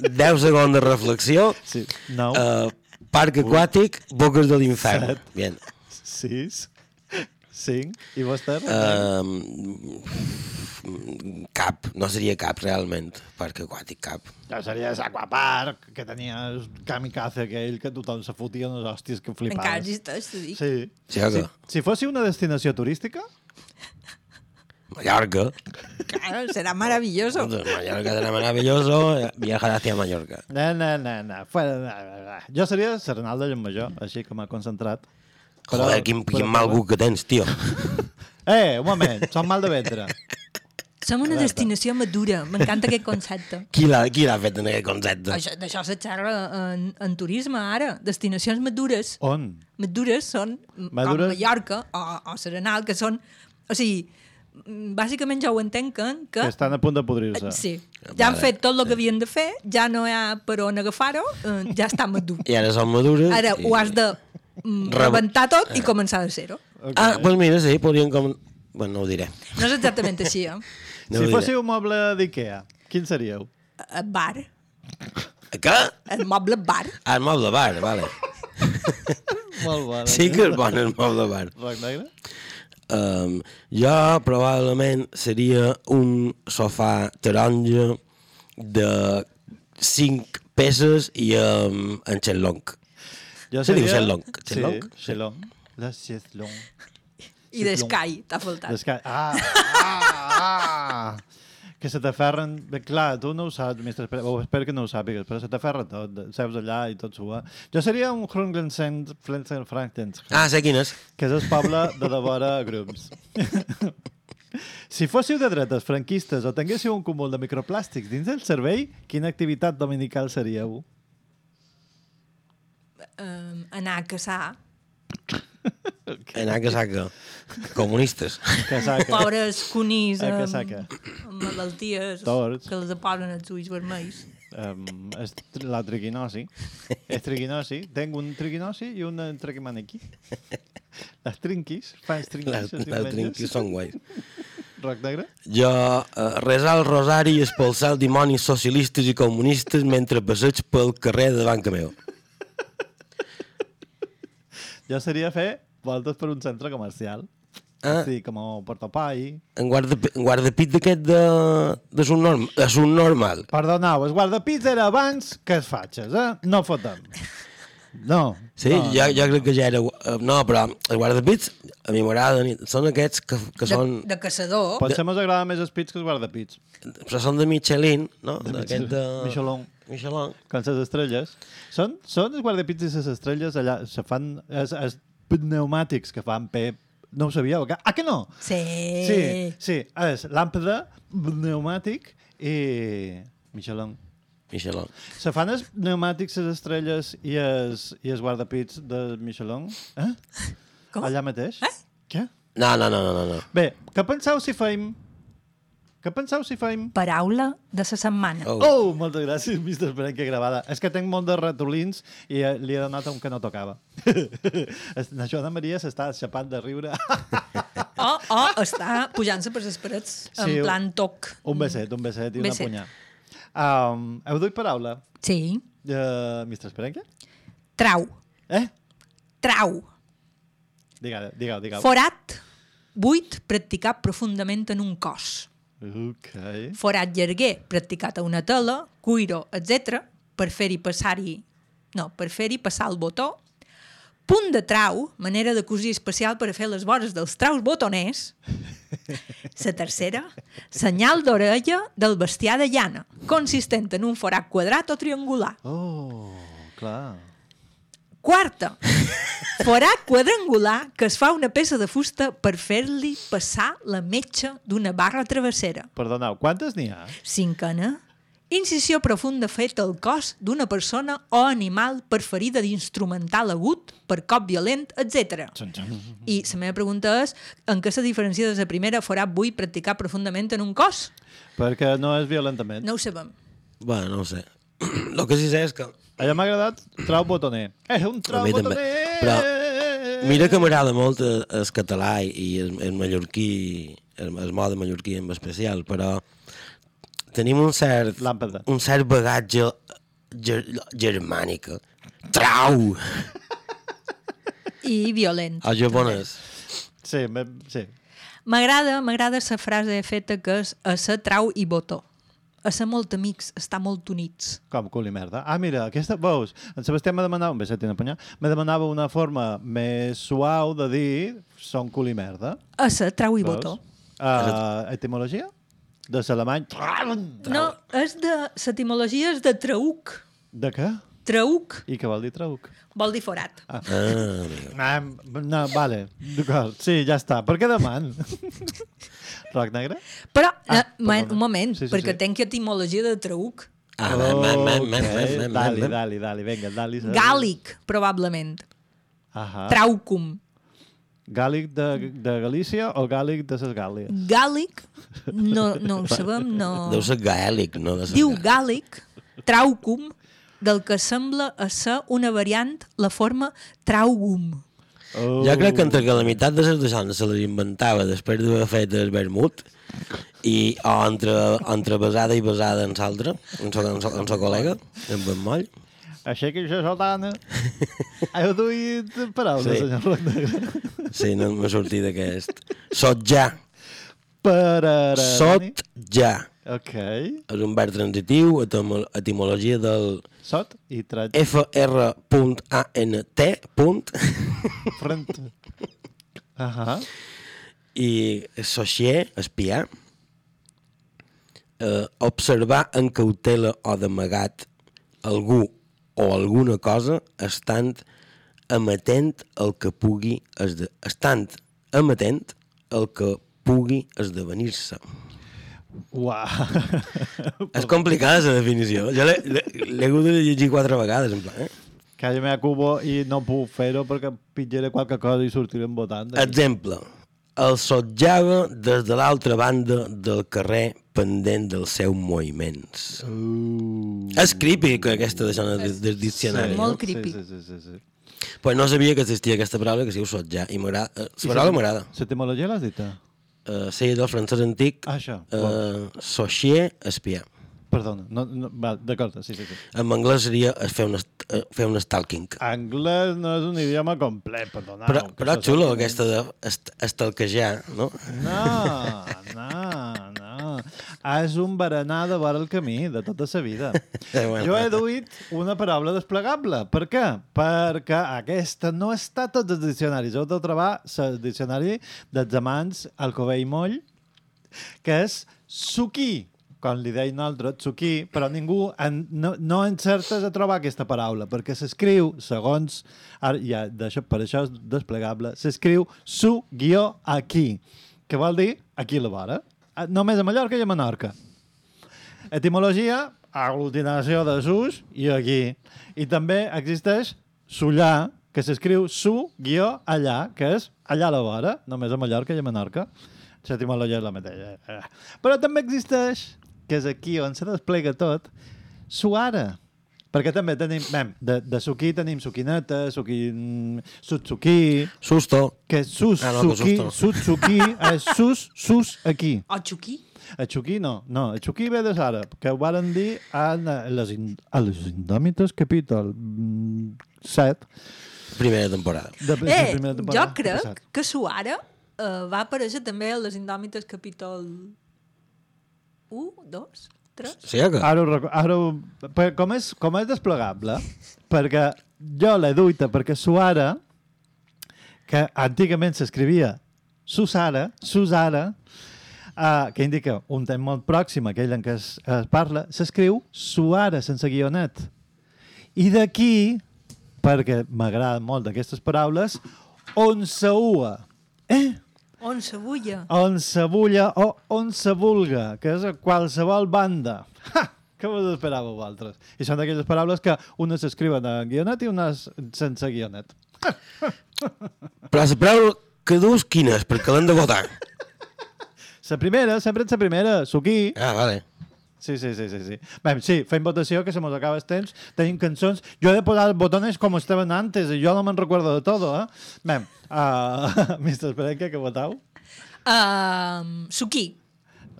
10 segons de reflexió. Sí. Nou. Uh, parc aquàtic, boques de l'infern. Bien. Sis. Cinc. I vostè? Uh, cap, no seria cap realment, parc aquàtic cap. Ja seria l'Aquapark, que tenia el kamikaze aquell que tothom se fotia unes hòsties que flipaves. Encara existeix, t'ho dic. Sí. Sí, si, si fóssiu una destinació turística, Mallorca. Claro, serà maravilloso. Entonces, Mallorca será maravilloso, viajar hacia Mallorca. no, no, no, no. Fuera, no, no. Jo seria Serenal de Llummajor, així que m'ha concentrat. Joder, quin, quin mal gust que tens, tio. [laughs] Eh, un moment, som mal de ventre. Som una destinació madura. M'encanta aquest concepte. [laughs] Qui l'ha fet en aquest concepte? Això, d'això se xerra en, en turisme ara. Destinacions madures. On? Madures són madures? Madures? com Mallorca o, o Serenal, que són... O sigui, mm, bàsicament ja ho entenquen que... Que estan a punt de podrir-se. Sí, ja han fet tot el que havien de fer, ja no hi ha per on agafar-ho, eh, ja està madur. [laughs] I ara són madures. Ara i... ho has de mm, rebentar tot i començar de zero. Ah, doncs pues mira, sí, podríem com... Bueno, no ho diré. No és exactament així, eh? No si diré. fóssiu un moble d'Ikea, quin seríeu? El bar. Què? El moble bar. Ah, el moble bar, vale. Molt bona. Sí que és bon el moble bar. Roc negre? Um, jo probablement seria un sofà taronja de 5 peces i um, en xenlong. Jo Se diu xenlong? Xenlong? Sí, xenlong. La xenlong. I d'Sky, t'ha faltat. D'Sky. Ah, ah, ah. [laughs] Que se t'aferren... Bé, clar, tu no ho saps, mestre, espero, o espero que no ho sàpigues, però se t'aferra tot, seus allà i tot sua. Jo seria un Hrunglensen Flensen Frankens. Ah, sé quin és. Que és el poble de devora Grums. [laughs] si fóssiu de dretes franquistes o tinguéssiu un cúmul de microplàstics dins del cervell, quina activitat dominical seríeu? Um, anar a caçar. [laughs] Anar a casaca. Comunistes. Casaca. Pobres conís A amb, casaca. amb malalties Torts. que els posen els ulls vermells. Um, és la triquinosi. És triquinosi. Tenc un triquinosi i un triquimaniqui. Les trinquis. Fans trinquis. Les, les trinquis són guais. Roc negre? Jo eh, resar el rosari i expulsar els dimonis socialistes i comunistes mentre passeig pel carrer davant que meu. Jo seria fer voltes per un centre comercial. Ah. Sí, com a portapai. En, guarda, en guardapit d'aquest de, de subnorm, de subnormal. Perdoneu, el guardapits era abans que es fatxes, eh? No fotem. No. Sí, no, jo, jo crec que ja era... eh, No, però els guardapits a mi m'agraden. Són aquests que, que De, són... de caçador. Potser mos agrada més els pits que els guardapits. Però són de Michelin, no? De D'aquest de... Michelin. Michelin. Com les estrelles. Són, són els guardapits i les estrelles allà. Se fan... Els, els pneumàtics que fan per... No ho sabíeu? que- Ah, que no? Sí. Sí, sí. És làmpada, pneumàtic i... Michelin. Michelin. Se fan els pneumàtics, les estrelles i els, i els guardapits de Michelin? Eh? Com? Allà mateix? Eh? Què? No, no, no, no, no, no. Bé, què penseu si feim... Què penseu si feim... Paraula de la setmana. Oh. Oh, moltes gràcies, Mr. Esperenque gravada. És que tinc molt de ratolins i eh, li he donat un que no tocava. [laughs] la Joana Maria s'està aixapant de riure. [laughs] Oh, oh, està pujant-se per les parets en Sí, plan toc. un beset, un beset i una Beset. punyà. Um, heu duit paraula? Sí. Uh, Mr. Esperenque? Trau. Eh? Trau. Digue-ho, digue-ho. digue Forat. Buit practicat profundament en un cos. Ok. Forat llarguer practicat a una tela, cuiro, etc. per fer-hi passar-hi... No, per fer-hi passar el botó. Punt de trau, manera de cosir especial per a fer les vores dels traus botoners. [laughs] La tercera, senyal d'orella del bestiar de llana, consistent en un forat quadrat o triangular. Oh, clar. Quarta, forat quadrangular que es fa una peça de fusta per fer-li passar la metxa d'una barra travessera. Perdoneu, quantes n'hi ha? Cinquena, incisió profunda feta al cos d'una persona o animal per ferida d'instrumental agut, per cop violent, etc. I la meva pregunta és, en què se diferencia de la primera forat buit practicar profundament en un cos? Perquè no és violentament. No ho sabem. Bueno, no ho sé. [clears throat] El que sí sé és que... Allà m'ha agradat trau botoner. És un A trau botoner! Però mira que m'agrada molt el, el català i el, el mallorquí, el, el mode mallorquí en especial, però tenim un cert, Làmpada. un cert bagatge ger, germànic. Trau! I violent. El japonès. Sí, me, sí. M'agrada, m'agrada la frase feta que és a ser trau i botó. A ser molt amics, estar molt units. Com cul i merda. Ah, mira, aquesta, veus, en Sebastià me demanava, un una punyà, me demanava una forma més suau de dir són cul i merda. A ser trau i Veus? botó. Uh, etimologia? De l'alemany? No, és de... L'etimologia és de trauc. De què? Trauc I què vol dir trauc? vol dir forat. Ah. Ah. Ah, no, vale, d'acord. Sí, ja està. Per què deman? [laughs] Roc negre? Però, Ah, man, perdona. un moment, Sí, sí, perquè sí. tenc etimologia de trauc. Ah, man, man, man, man, Ok, man, man, Dali, man. dali, dali, vinga, dali. Gàlic, probablement. Ahà. Traucum. Gàl·lic de, de Galícia o gàl·lic de ses Gàl·lies? Gàl·lic, no, no ho [laughs] sabem, no... Deu ser gaèlic, no? De Diu gàl·lic, traucum, del que sembla a ser una variant, la forma traugum. Oh. Jo crec que entre que la meitat de les dones se les inventava després d'haver fet el vermut i, o entre, entre besada i besada en l'altre, en sa, en sa, en sa col·lega, en Ben Moll. Així que això sotana. Heu duit paraules, Sí. senyor. Sí, no m'ha sortit aquest. Sot ja. Pararani. Sot ja. Ok. És un verb transitiu, etimo- etimologia del Sot i trat. fr.ant. Punt. [laughs] Front. Ahà. I associar, espiar, eh, observar en cautela o d'amagat algú o alguna cosa estant amatent el que pugui esde... estant amatent el que pugui esdevenir-se. Uau. És complicada la definició. Jo l'he- hagut de llegir quatre vegades, en plan, eh? Que jo me cubo i no puc fer-ho perquè pitjaré qualque cosa i sortirem votant. Exemple, el sotjava des de l'altra banda del carrer pendent dels seus moviments. Uh. És creepy que aquesta de zona del, del diccionari. molt no? creepy. Sí, sí, sí, sí. Pues no sabia que existia aquesta paraula que es diu sotjar i m'agrada. eh, La paraula la- m'agrada. L'etimologia l'has dit? Uh, sí, del francès antic. Ah, això. Uh, Sochier, espiar. Perdona, no, no, d'acord, sí, sí, sí. En anglès seria es fer un, eh, fer un stalking. Anglès no és un idioma complet, perdoneu. Però, però xulo, aquesta de est estalquejar, no? No, no, no. És un berenar de vora el camí de tota la vida. [laughs] Eh. Jo he duit una paraula desplegable. Per què? Perquè aquesta no està a tots els diccionaris. Heu de trobar el diccionari dels amants Alcobé i Moll, que és suquí, com li deien nosaltres, suquí, però ningú en, no, no encertes a trobar aquesta paraula, perquè s'escriu, segons, ara, ja, d'això, per això és desplegable, s'escriu su guió aquí, que vol dir aquí a la vora, només a Mallorca i a Menorca. Etimologia, aglutinació de sus i aquí. I també existeix sullar, que s'escriu su guió allà, que és allà a la vora, només a Mallorca i a Menorca. L'etimologia és la mateixa. Eh. Però també existeix, que és aquí on se desplega tot, suara. Perquè també tenim, bem, de, de suquí tenim suquineta, suquin... sutsuquí... Susto. Que és sus, Ah, no, susto. sutsuquí, és sus, sus aquí. O xuquí? A Xuquí no, no, a Xuquí ve de Sara, que ho varen dir a, les, in, a les Indòmites capítol mm, 7 Primera temporada. de, de Eh, primera jo temporada. crec passat. que Suara eh, va aparèixer també a les Indòmites capítol 1, 2, 3... Sí, que? Ara, ho, ara ho, com, és, com és desplegable, perquè jo l'he duita, perquè Suara, que antigament s'escrivia Susara, Susara, uh, que indica un temps molt pròxim a aquell en què es, es parla, s'escriu Suara, sense guionet. I d'aquí, perquè m'agraden molt d'aquestes paraules, on se ua. Eh? On se bulla. On se bulla o on se vulga, que és a qualsevol banda. Ha! Què vos esperàveu vosaltres? I són d'aquelles paraules que unes s'escriuen en guionet i unes sense guionet. Però la paraula que dus, quina és? Perquè l'hem de votar. La [laughs] primera, sempre és la primera, suquí. Ah, vale. Sí, sí, sí, sí. sí. Bé, sí, fem votació, que se mos acaba el temps. Tenim cançons. Jo he de posar botones com estaven antes, i jo no me'n recuerdo de todo, eh? Bé, [laughs] uh, Mr. Esperenca, que votau? Um, suquí.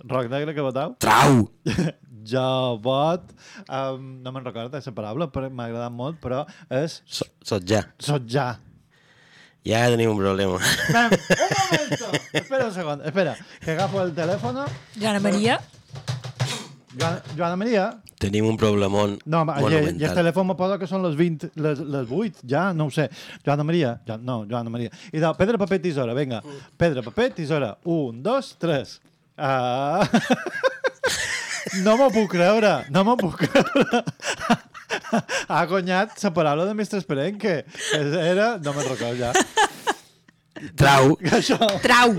Roc Negre, que votau? Trau! [laughs] jo vot... Um, no me'n recordo aquesta paraula, però m'ha agradat molt, però és... So. Sotjar. Ja tenim un problema. Mem, un [laughs] momento. espera un segon, espera, que agafo el teléfono. Joana Maria. Joana, Joana Maria. tenim un problemón No, ma, i, i el telèfon me posa que són les 20, les, les 8, ja, no ho sé. Joana Maria, ja, no, Joana Maria. I de pedra, paper, tisora, vinga. Pedra, paper, tisora. Un, dos, tres. Uh... [laughs] no m'ho puc creure, no m'ho puc creure. [laughs] ha guanyat la paraula de Mestre Esperenque. Era... No me'n recordo ja. Trau. Això. Trau.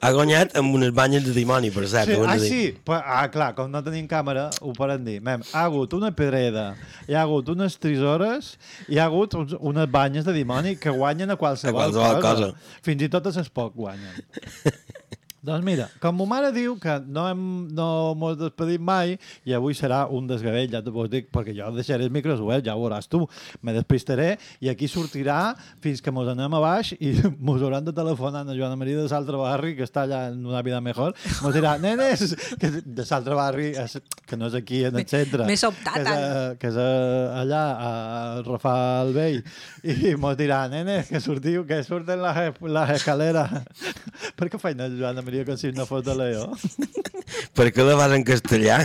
ha guanyat amb unes banyes de dimoni, per cert. Sí, ah, sí. Però, ah, clar, com no tenim càmera, ho poden dir. Mem, ha hagut una pedreda, hi ha hagut unes trisores, hi ha hagut uns, unes banyes de dimoni que guanyen a qualsevol, A qualsevol cosa. Fins i tot a l'Espoc guanyen. [laughs] doncs mira, com ma mare diu que no hem no mos despedim mai i avui serà un desgavell, ja t'ho dic, perquè jo deixaré els micros oberts, ja ho veuràs tu. Me despistaré i aquí sortirà fins que mos anem a baix i [laughs] mos hauran de telefonar a Joana Maria de l'altre barri, que està allà en una vida mejor. Mos dirà, nenes, que de l'altre barri, és, que no és aquí en el centre. M'he sobtat, que és, a, que és a, allà a Rafael Vell. I mos dirà, nenes, que sortiu, que surten les, les escaleres. [laughs] per què feina Joana Maria com si no fos de Leó? [laughs] Per què la vas en castellà?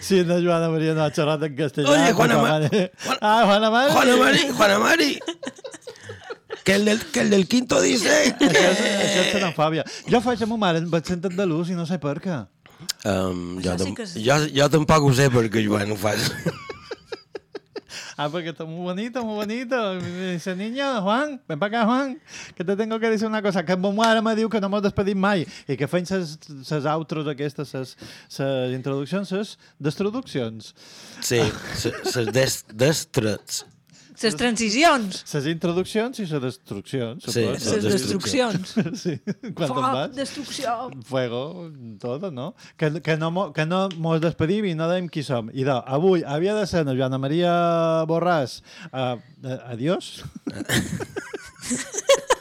Si la Joana Maria no ha xerrat en castellà. Oye, Juana Ma- mare- Ah, Juana Mari. Juana Mari, Juana Mari. Que el del, que el del quinto dice... Això és, això és xenofòbia. Jo faig amb ma mare, vaig sent andalús i no sé per què. Um, jo, sí que jo, jo tampoc ho sé perquè Joan ho fas. Ah, porque está muy bonito, muy bonito. Me dice, niño, Juan, ven para acá, Juan, que te tengo que decir una cosa. Que mon mare me diu que no mos despedim mai i que ses, ses outros aquestes, ses introduccions, ses destruccions. Sí, des, destrets. Les transicions. Ses introduccions i ses destruccions. Sí, ses destruccions. [laughs] sí, quan te'n Foc, vas. destrucció. Fuego, todo, no? Que, que, no, que no mos despedim i no dèiem qui som. I de, avui havia de ser Joana Maria Borràs. Uh, uh, adiós. [laughs]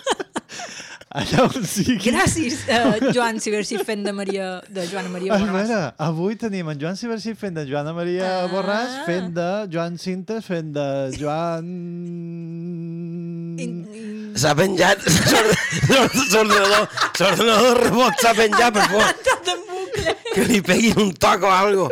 Allà on sigui. Gràcies, uh, Joan Cibercí fent de Maria, de Joana Maria A Borràs. veure, avui tenim en Joan Cibercí fent de Joana Maria Ah. Borràs, fent de Joan Cintes, fent de Joan... S'ha penjat l'ordenador. L'ordenador rebot s'ha penjat, per favor. Que li peguin un toc o algo.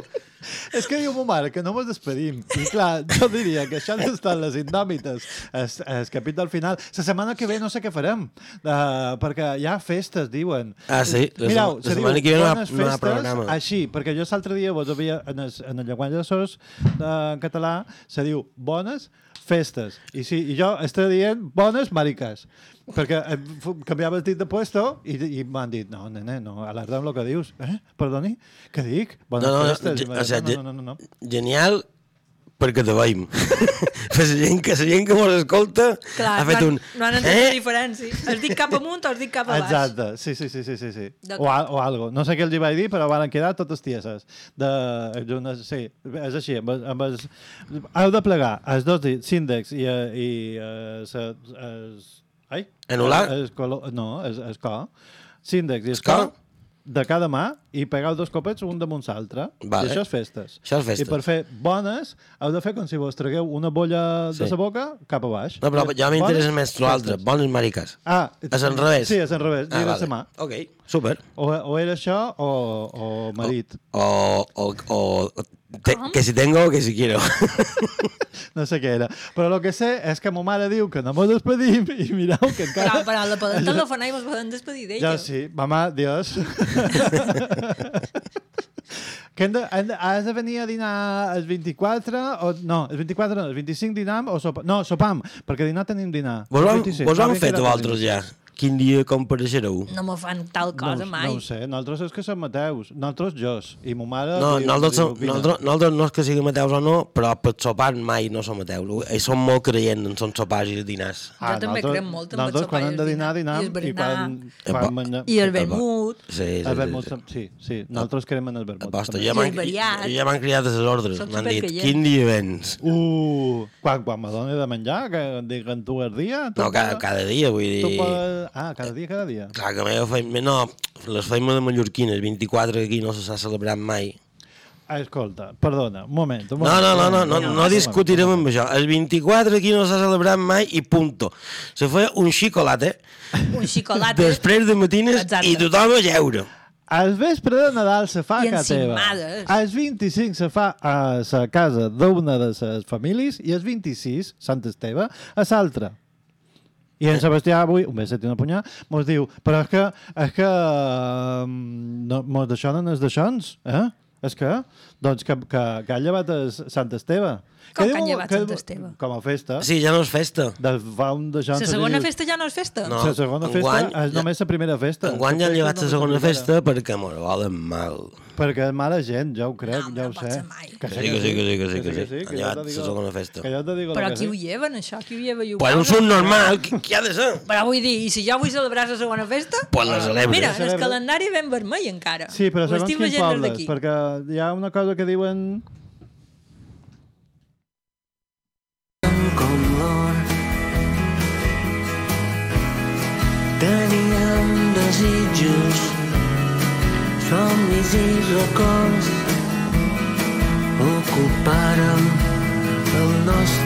És que diu ma mare que no mos despedim. I clar, jo diria que això han estat les indòmites, el, el capítol final. La setmana que ve no sé què farem, uh, perquè hi ha festes, diuen. Ah, sí? La Mireu, la se setmana diu que ve no hi ha- bones no hi ha festes, programa. Així, perquè jo l'altre dia vos havia, en el, en el llenguatge de sos de català, se diu bones festes. I sí, i jo estic dient bones mariques. Perquè canviava el dit de puesto i, i m'han dit, no, nene, no, alerta amb el que dius. Eh? Perdoni? Què dic? Bones No, no, festes. I m'ha o sigui, no, no, no, no. Genial perquè te veiem. la gent que, la gent que mos escolta Clar, ha fet no, un... no han entès la diferència. Es dic cap amunt o es dic cap a baix. Exacte, sí, sí, sí, sí, sí, sí. O, a- o algo. No sé què els hi vaig dir, però van quedar totes tieses. De, sí, és així. Amb, amb els, heu de plegar els dos dits, síndex i, eh, i eh, se, es, ai? Anular? Es, no, es, es co. Síndex i es Esco? De cada mà i pegau dos copets un damunt l'altre. Vale. I això és festes. Això és festes. I per fer bones, heu de fer com si vos tragueu una bolla Sí. de la boca cap a baix. No, però ja m'interessa més l'altre. Bones mariques. Ah, És al revés. Sí, és al revés. Ah, vale. la mà. Ok, super. O, o era això o, o marit. O, o, o te, que si tengo o que si quiero. [laughs] No sé què era. Però el que sé és que ma mare diu que no mos despedim i mireu que Però, encara... però la poden telefonar i vos poden despedir d'ella. Jo sí, mamà, Dios. [laughs] que hem de, hem de, has de venir a dinar el 24 o no, el 24 no, el 25 dinam o sopa, no, sopam, perquè dinar tenim dinar. Vos ho han, 26, vos ho no han havia fet vosaltres ja? Quin dia compareixereu? No me fan tal cosa no, mai. No ho sé, nosaltres és que som Mateus. Nosaltres jos. I ma mare... No, nosaltres, som, nosaltres, nosaltres no és que siguin Mateus o no, però per sopar mai no som Mateus. I som molt creient en són sopars i dinars. Jo també crec molt en el Nosaltres sopar quan i hem el de dinar, dinar. I I quan, El quan. I el El bo- vermut. Sí, sí, El sí, vermut, sí. sí, sí. Nosaltres creem en el vermut. Basta, també. ja I m'han ja m'han criat a les ordres. M'han dit, quin dia vens? Uh, quan, quan me doni de menjar, que diguen tu el dia... Tu No, cada, cada dia, vull Tu dir... podes... Ah, cada dia, cada dia. Clar, que meva feina... No, les feines de mallorquines, 24 que aquí no se s'ha celebrat mai. Ah, escolta, perdona, un moment. Un No, moment no, no, no, no, no un discutirem amb això. El 24 aquí no s'ha celebrat mai i punto. Se feia un xocolate Un xocolate. després de matines Exacte. i tothom a jeure. El vespre de Nadal se fa a I casa teva. El 25 se fa a la casa d'una de les famílies i el 26, Sant Esteve, a l'altra. I en Sebastià avui, un beset i una punyà, mos diu, però és que, és que um, no, mos deixonen els deixons, eh? És que? Doncs que, que, que han llevat a Sant Esteve. Com que diu- han llevat que- Sant Esteve? Com a festa. Sí, ja no és festa. De, fa un de La segona festa ja no és festa? No. La segona festa Enguany- és només la primera festa. Enguany ja han llevat la segona festa perquè m'ho volen mal. Perquè és mala gent, ja ho crec, ja ho sé. Que Sí, que sí, que sí, que sí, que sí. que Han llevat la segona festa. Que jo te digo Però que qui ho lleven, això? Qui ho lleva? I ho Pues un paga? subnormal, qui, ha de ser? Però vull dir, i si jo vull celebrar la segona festa? Pues la celebres. Mira, en el calendari ben vermell encara. Sí, però segons quins pobles, d'aquí. perquè hi ha una cosa que diuen... Teníem desitjos, somnis i records. Ocupàrem el nostre